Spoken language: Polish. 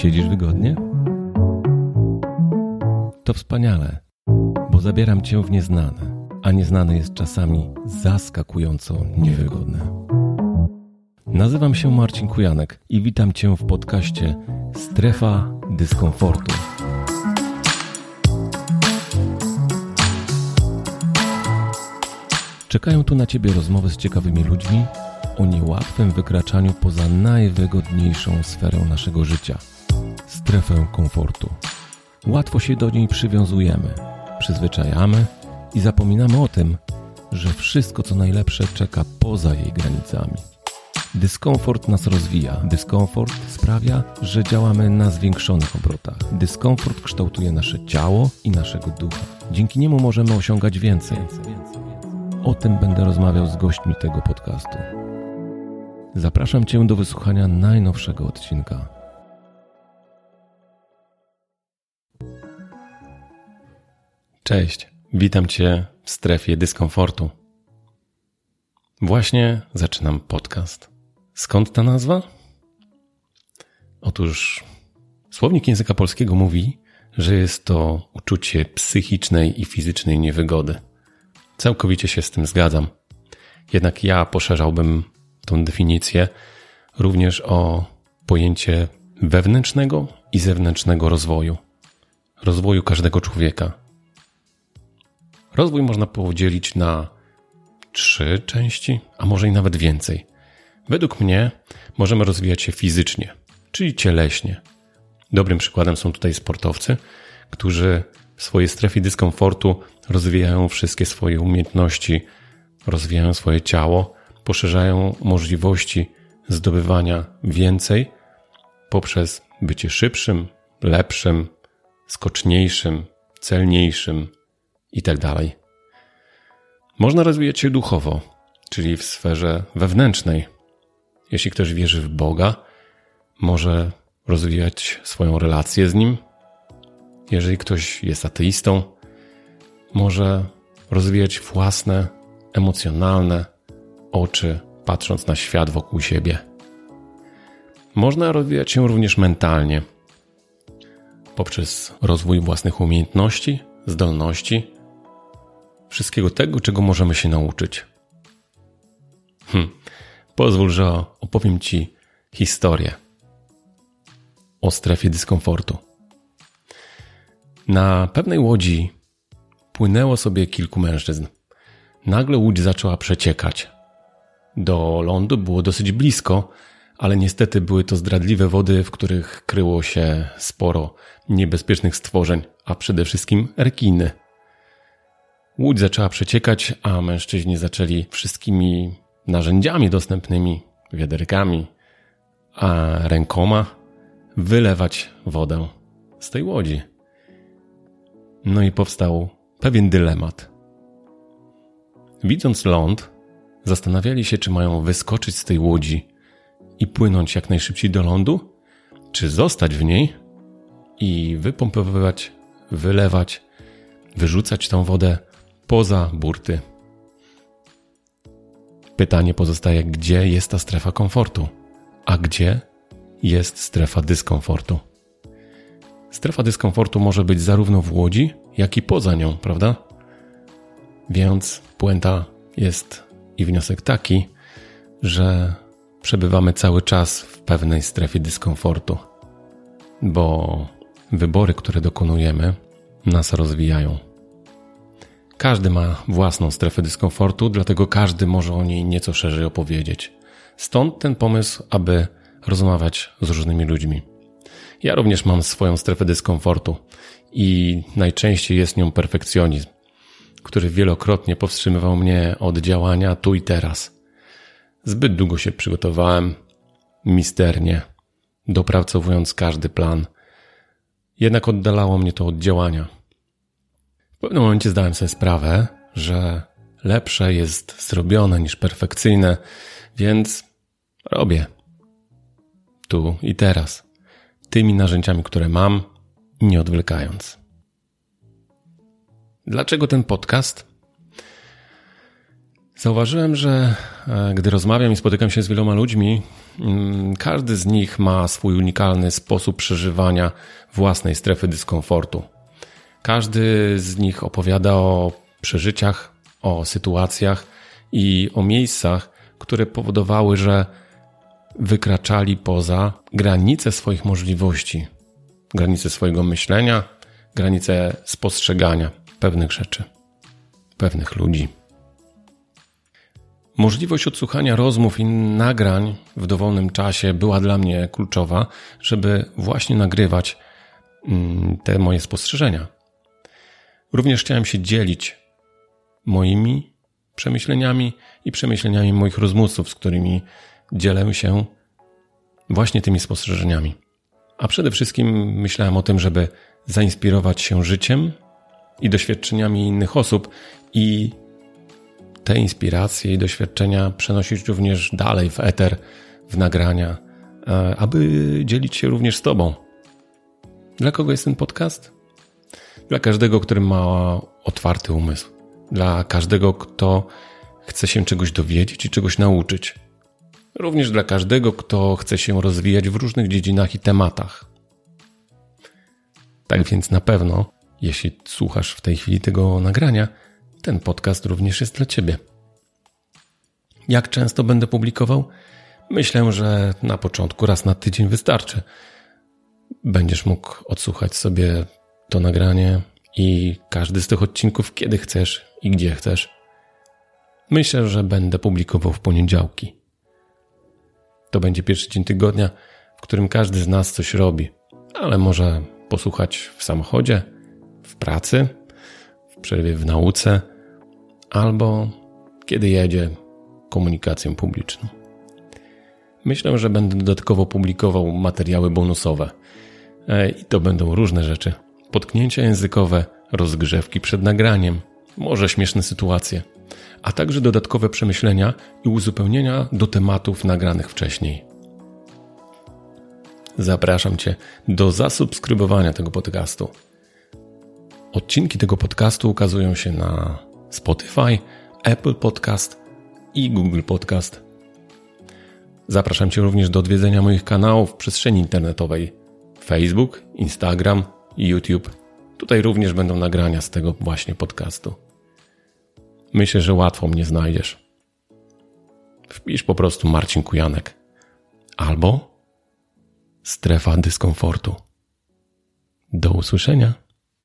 Siedzisz wygodnie? To wspaniale, bo zabieram cię w nieznane, a nieznane jest czasami zaskakująco niewygodne. Nazywam się Marcin Kujanek i witam cię w podcaście Strefa Dyskomfortu. Czekają tu na ciebie rozmowy z ciekawymi ludźmi o niełatwym wykraczaniu poza najwygodniejszą sferę naszego życia strefę komfortu. Łatwo się do niej przywiązujemy, przyzwyczajamy i zapominamy o tym, że wszystko co najlepsze czeka poza jej granicami. Dyskomfort nas rozwija. Dyskomfort sprawia, że działamy na zwiększonych obrotach. Dyskomfort kształtuje nasze ciało i naszego ducha. Dzięki niemu możemy osiągać więcej. O tym będę rozmawiał z gośćmi tego podcastu. Zapraszam Cię do wysłuchania najnowszego odcinka. Cześć, witam Cię w strefie dyskomfortu. Właśnie zaczynam podcast. Skąd ta nazwa? Otóż słownik języka polskiego mówi, że jest to uczucie psychicznej i fizycznej niewygody. Całkowicie się z tym zgadzam. Jednak ja poszerzałbym tą definicję również o pojęcie wewnętrznego i zewnętrznego rozwoju. Rozwoju każdego człowieka. Rozwój można podzielić na trzy części, a może i nawet więcej. Według mnie możemy rozwijać się fizycznie, czyli cieleśnie. Dobrym przykładem są tutaj sportowcy, którzy w swojej strefie dyskomfortu rozwijają wszystkie swoje umiejętności, rozwijają swoje ciało, poszerzają możliwości zdobywania więcej poprzez bycie szybszym, lepszym, skoczniejszym, celniejszym itd. Tak Można rozwijać się duchowo, czyli w sferze wewnętrznej. Jeśli ktoś wierzy w Boga, może rozwijać swoją relację z Nim. Jeżeli ktoś jest ateistą, może rozwijać własne emocjonalne oczy, patrząc na świat wokół siebie. Można rozwijać się również mentalnie poprzez rozwój własnych umiejętności, zdolności, wszystkiego tego, czego możemy się nauczyć. Hm. Pozwól, że opowiem Ci historię o strefie dyskomfortu. Na pewnej łodzi płynęło sobie kilku mężczyzn. Nagle łódź zaczęła przeciekać. Do lądu było dosyć blisko, ale niestety były to zdradliwe wody, w których kryło się sporo niebezpiecznych stworzeń, a przede wszystkim rekiny. Łódź zaczęła przeciekać, a mężczyźni zaczęli wszystkimi narzędziami dostępnymi, wiaderkami, a rękoma wylewać wodę z tej łodzi. No i powstał pewien dylemat. Widząc ląd, zastanawiali się, czy mają wyskoczyć z tej łodzi i płynąć jak najszybciej do lądu, czy zostać w niej i wypompowywać, wylewać, wyrzucać tą wodę poza burty. Pytanie pozostaje, gdzie jest ta strefa komfortu, a gdzie jest strefa dyskomfortu. Strefa dyskomfortu może być zarówno w łodzi, jak i poza nią, prawda? Więc puenta jest i wniosek taki, że przebywamy cały czas w pewnej strefie dyskomfortu, bo wybory, które dokonujemy, nas rozwijają. Każdy ma własną strefę dyskomfortu, dlatego każdy może o niej nieco szerzej opowiedzieć. Stąd ten pomysł, aby rozmawiać z różnymi ludźmi. Ja również mam swoją strefę dyskomfortu i najczęściej jest nią perfekcjonizm który wielokrotnie powstrzymywał mnie od działania tu i teraz. Zbyt długo się przygotowałem, misternie, dopracowując każdy plan. Jednak oddalało mnie to od działania. W pewnym momencie zdałem sobie sprawę, że lepsze jest zrobione niż perfekcyjne, więc robię. Tu i teraz. Tymi narzędziami, które mam, nie odwlekając. Dlaczego ten podcast? Zauważyłem, że e, gdy rozmawiam i spotykam się z wieloma ludźmi, mm, każdy z nich ma swój unikalny sposób przeżywania własnej strefy dyskomfortu. Każdy z nich opowiada o przeżyciach, o sytuacjach i o miejscach, które powodowały, że wykraczali poza granice swoich możliwości, granice swojego myślenia, granice spostrzegania pewnych rzeczy, pewnych ludzi. Możliwość odsłuchania rozmów i nagrań w dowolnym czasie była dla mnie kluczowa, żeby właśnie nagrywać mm, te moje spostrzeżenia. Również chciałem się dzielić moimi przemyśleniami i przemyśleniami moich rozmówców, z którymi dzielę się właśnie tymi spostrzeżeniami. A przede wszystkim myślałem o tym, żeby zainspirować się życiem i doświadczeniami innych osób i te inspiracje i doświadczenia przenosić również dalej w eter, w nagrania, e, aby dzielić się również z Tobą. Dla kogo jest ten podcast? Dla każdego, który ma otwarty umysł. Dla każdego, kto chce się czegoś dowiedzieć i czegoś nauczyć. Również dla każdego, kto chce się rozwijać w różnych dziedzinach i tematach. Tak więc na pewno, jeśli słuchasz w tej chwili tego nagrania, ten podcast również jest dla Ciebie. Jak często będę publikował? Myślę, że na początku raz na tydzień wystarczy. Będziesz mógł odsłuchać sobie to nagranie i każdy z tych odcinków, kiedy chcesz i gdzie chcesz. Myślę, że będę publikował w poniedziałki. To będzie pierwszy dzień tygodnia, w którym każdy z nas coś robi, ale może posłuchać w samochodzie, w pracy, w przerwie w nauce albo kiedy jedzie komunikacją publiczną. Myślę, że będę dodatkowo publikował materiały bonusowe. E, I to będą różne rzeczy. Potknięcia językowe, rozgrzewki przed nagraniem, może śmieszne sytuacje, a także dodatkowe przemyślenia i uzupełnienia do tematów nagranych wcześniej. Zapraszam Cię do zasubskrybowania tego podcastu. Odcinki tego podcastu ukazują się na Spotify, Apple Podcast i Google Podcast. Zapraszam Cię również do odwiedzenia moich kanałów w przestrzeni internetowej Facebook, Instagram YouTube. Tutaj również będą nagrania z tego właśnie podcastu. Myślę, że łatwo mnie znajdziesz. Wpisz po prostu Marcin Kujanek albo strefa dyskomfortu. Do usłyszenia.